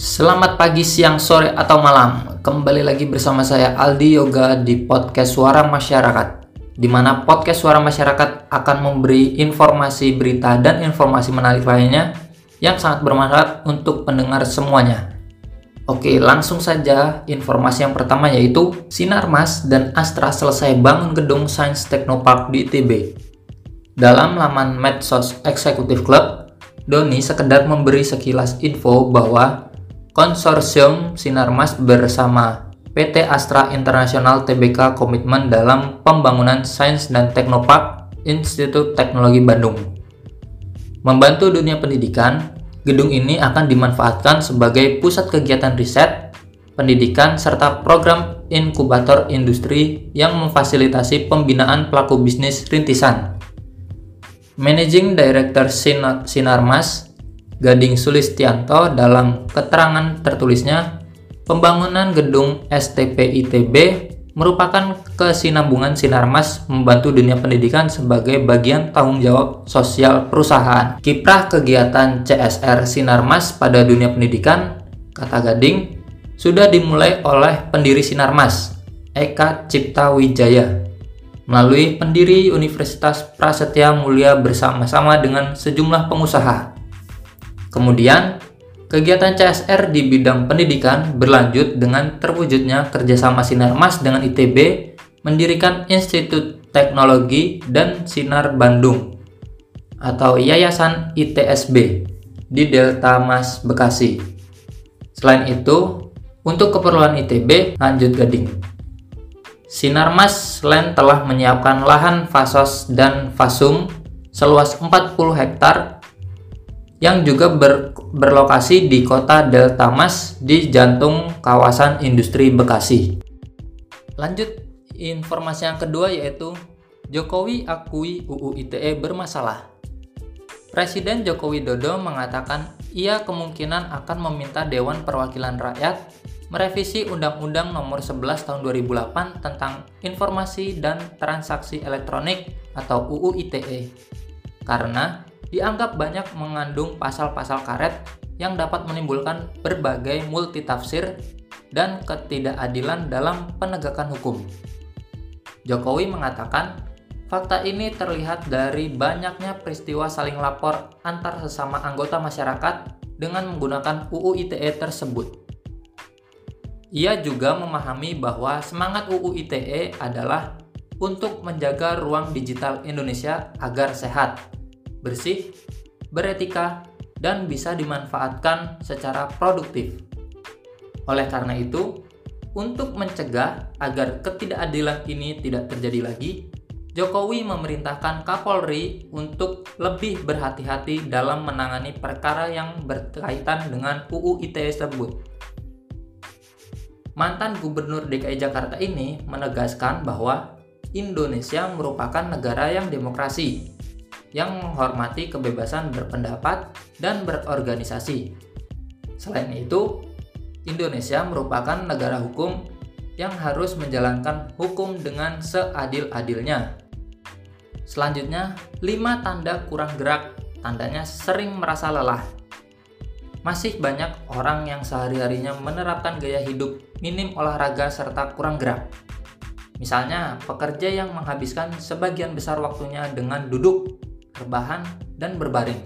Selamat pagi, siang, sore, atau malam. Kembali lagi bersama saya Aldi Yoga di podcast Suara Masyarakat. Di mana podcast Suara Masyarakat akan memberi informasi, berita, dan informasi menarik lainnya yang sangat bermanfaat untuk pendengar semuanya. Oke, langsung saja informasi yang pertama yaitu Sinarmas dan Astra selesai bangun gedung Sains Technopark di ITB. Dalam laman medsos Executive Club, Doni sekedar memberi sekilas info bahwa Konsorsium Sinarmas bersama PT Astra International Tbk komitmen dalam pembangunan Sains dan Teknopark Institut Teknologi Bandung. Membantu dunia pendidikan, gedung ini akan dimanfaatkan sebagai pusat kegiatan riset, pendidikan, serta program inkubator industri yang memfasilitasi pembinaan pelaku bisnis rintisan. Managing Director Sinarmas Gading Sulistianto dalam keterangan tertulisnya, pembangunan gedung STP ITB merupakan kesinambungan Sinarmas membantu dunia pendidikan sebagai bagian tanggung jawab sosial perusahaan. Kiprah kegiatan CSR Sinarmas pada dunia pendidikan, kata Gading, sudah dimulai oleh pendiri Sinarmas, Eka Cipta Wijaya, melalui pendiri Universitas Prasetya Mulia bersama-sama dengan sejumlah pengusaha. Kemudian, kegiatan CSR di bidang pendidikan berlanjut dengan terwujudnya kerjasama Sinarmas dengan ITB mendirikan Institut Teknologi dan Sinar Bandung atau Yayasan ITSB di Delta Mas Bekasi. Selain itu, untuk keperluan ITB, lanjut Gading. Sinarmas Land telah menyiapkan lahan fasos dan fasum seluas 40 hektar yang juga ber, berlokasi di kota Delta Mas di jantung kawasan industri Bekasi. Lanjut, informasi yang kedua yaitu Jokowi akui UU ITE bermasalah. Presiden Joko Widodo mengatakan ia kemungkinan akan meminta Dewan Perwakilan Rakyat merevisi Undang-Undang Nomor 11 Tahun 2008 tentang Informasi dan Transaksi Elektronik atau UU ITE karena dianggap banyak mengandung pasal-pasal karet yang dapat menimbulkan berbagai multitafsir dan ketidakadilan dalam penegakan hukum. Jokowi mengatakan, fakta ini terlihat dari banyaknya peristiwa saling lapor antar sesama anggota masyarakat dengan menggunakan UU ITE tersebut. Ia juga memahami bahwa semangat UU ITE adalah untuk menjaga ruang digital Indonesia agar sehat bersih, beretika, dan bisa dimanfaatkan secara produktif. Oleh karena itu, untuk mencegah agar ketidakadilan ini tidak terjadi lagi, Jokowi memerintahkan Kapolri untuk lebih berhati-hati dalam menangani perkara yang berkaitan dengan UU ITE tersebut. Mantan Gubernur DKI Jakarta ini menegaskan bahwa Indonesia merupakan negara yang demokrasi yang menghormati kebebasan berpendapat dan berorganisasi. Selain itu, Indonesia merupakan negara hukum yang harus menjalankan hukum dengan seadil-adilnya. Selanjutnya, 5 tanda kurang gerak. Tandanya sering merasa lelah. Masih banyak orang yang sehari-harinya menerapkan gaya hidup minim olahraga serta kurang gerak. Misalnya, pekerja yang menghabiskan sebagian besar waktunya dengan duduk rebahan, dan berbaring.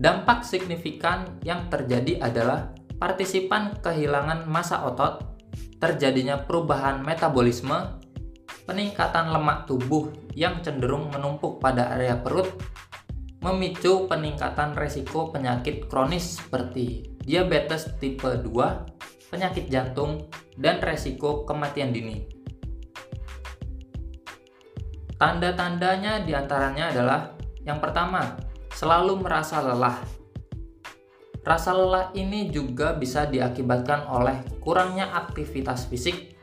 Dampak signifikan yang terjadi adalah partisipan kehilangan massa otot, terjadinya perubahan metabolisme, peningkatan lemak tubuh yang cenderung menumpuk pada area perut, memicu peningkatan resiko penyakit kronis seperti diabetes tipe 2, penyakit jantung, dan resiko kematian dini. Tanda-tandanya di antaranya adalah yang pertama, selalu merasa lelah. Rasa lelah ini juga bisa diakibatkan oleh kurangnya aktivitas fisik.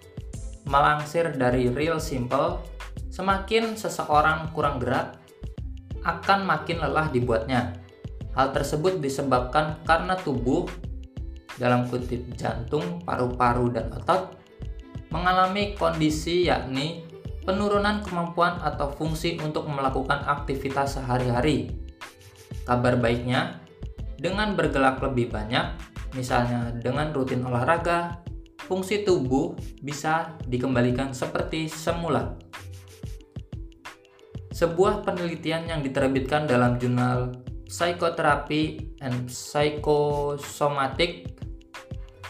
Melangsir dari real simple, semakin seseorang kurang gerak, akan makin lelah dibuatnya. Hal tersebut disebabkan karena tubuh, dalam kutip jantung, paru-paru, dan otot, mengalami kondisi yakni penurunan kemampuan atau fungsi untuk melakukan aktivitas sehari-hari. Kabar baiknya, dengan bergerak lebih banyak, misalnya dengan rutin olahraga, fungsi tubuh bisa dikembalikan seperti semula. Sebuah penelitian yang diterbitkan dalam jurnal Psychotherapy and Psychosomatic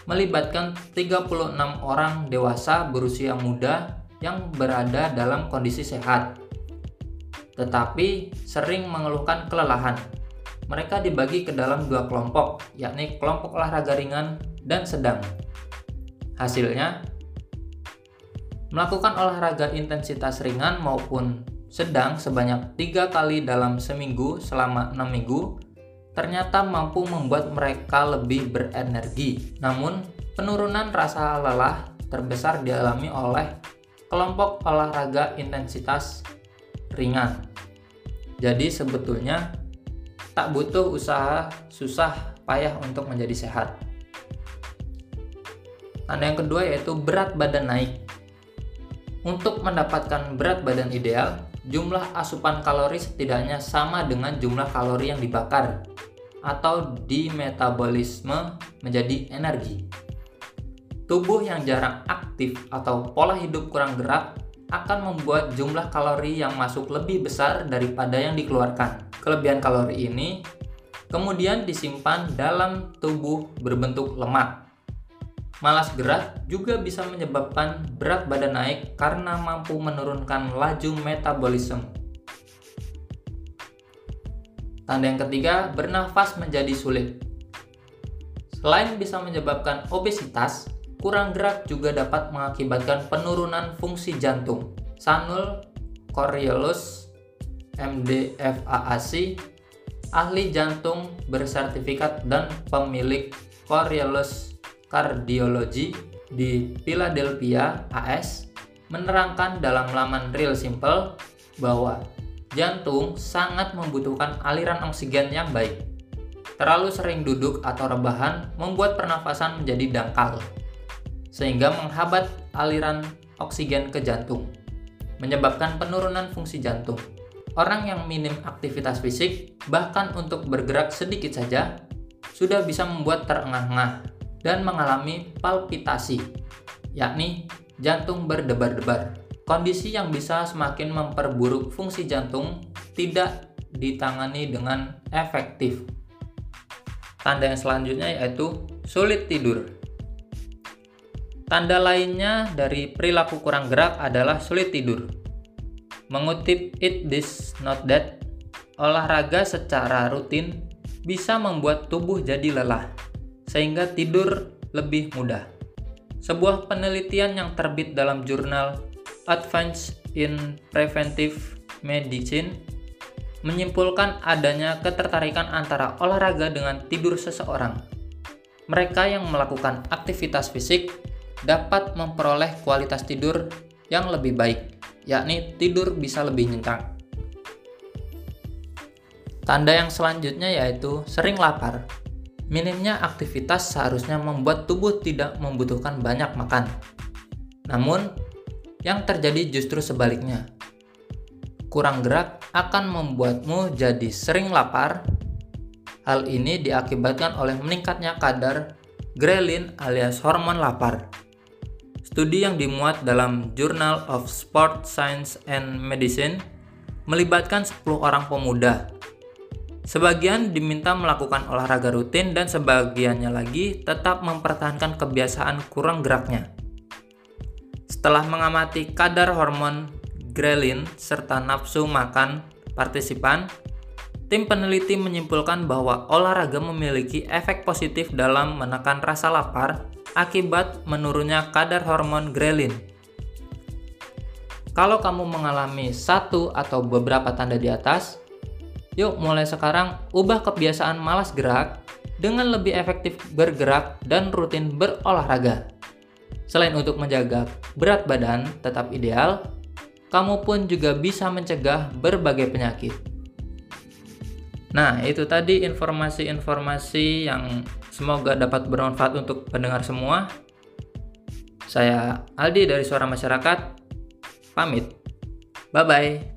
melibatkan 36 orang dewasa berusia muda yang berada dalam kondisi sehat, tetapi sering mengeluhkan kelelahan mereka dibagi ke dalam dua kelompok, yakni kelompok olahraga ringan dan sedang. Hasilnya, melakukan olahraga intensitas ringan maupun sedang sebanyak tiga kali dalam seminggu selama enam minggu ternyata mampu membuat mereka lebih berenergi. Namun, penurunan rasa lelah terbesar dialami oleh kelompok olahraga intensitas ringan. Jadi sebetulnya tak butuh usaha susah payah untuk menjadi sehat. Tanda yang kedua yaitu berat badan naik. Untuk mendapatkan berat badan ideal, jumlah asupan kalori setidaknya sama dengan jumlah kalori yang dibakar atau di metabolisme menjadi energi. Tubuh yang jarang aktif atau pola hidup kurang gerak akan membuat jumlah kalori yang masuk lebih besar daripada yang dikeluarkan. Kelebihan kalori ini kemudian disimpan dalam tubuh berbentuk lemak. Malas gerak juga bisa menyebabkan berat badan naik karena mampu menurunkan laju metabolisme. Tanda yang ketiga, bernafas menjadi sulit. Selain bisa menyebabkan obesitas, kurang gerak juga dapat mengakibatkan penurunan fungsi jantung. Sanul Coriolis MDFAAC, ahli jantung bersertifikat dan pemilik Coriolis Cardiology di Philadelphia, AS, menerangkan dalam laman Real Simple bahwa jantung sangat membutuhkan aliran oksigen yang baik. Terlalu sering duduk atau rebahan membuat pernafasan menjadi dangkal, sehingga menghambat aliran oksigen ke jantung, menyebabkan penurunan fungsi jantung. Orang yang minim aktivitas fisik, bahkan untuk bergerak sedikit saja, sudah bisa membuat terengah-engah dan mengalami palpitasi, yakni jantung berdebar-debar. Kondisi yang bisa semakin memperburuk fungsi jantung tidak ditangani dengan efektif. Tanda yang selanjutnya yaitu sulit tidur. Tanda lainnya dari perilaku kurang gerak adalah sulit tidur. Mengutip It This Not That, olahraga secara rutin bisa membuat tubuh jadi lelah, sehingga tidur lebih mudah. Sebuah penelitian yang terbit dalam jurnal Advance in Preventive Medicine menyimpulkan adanya ketertarikan antara olahraga dengan tidur seseorang. Mereka yang melakukan aktivitas fisik dapat memperoleh kualitas tidur yang lebih baik yakni tidur bisa lebih nyenyak. Tanda yang selanjutnya yaitu sering lapar. Minimnya aktivitas seharusnya membuat tubuh tidak membutuhkan banyak makan. Namun, yang terjadi justru sebaliknya. Kurang gerak akan membuatmu jadi sering lapar. Hal ini diakibatkan oleh meningkatnya kadar grelin alias hormon lapar. Studi yang dimuat dalam Journal of Sport Science and Medicine melibatkan 10 orang pemuda. Sebagian diminta melakukan olahraga rutin dan sebagiannya lagi tetap mempertahankan kebiasaan kurang geraknya. Setelah mengamati kadar hormon grelin serta nafsu makan partisipan, tim peneliti menyimpulkan bahwa olahraga memiliki efek positif dalam menekan rasa lapar akibat menurunnya kadar hormon grelin. Kalau kamu mengalami satu atau beberapa tanda di atas, yuk mulai sekarang ubah kebiasaan malas gerak dengan lebih efektif bergerak dan rutin berolahraga. Selain untuk menjaga berat badan tetap ideal, kamu pun juga bisa mencegah berbagai penyakit. Nah, itu tadi informasi-informasi yang semoga dapat bermanfaat untuk pendengar semua. Saya Aldi dari Suara Masyarakat, pamit. Bye-bye.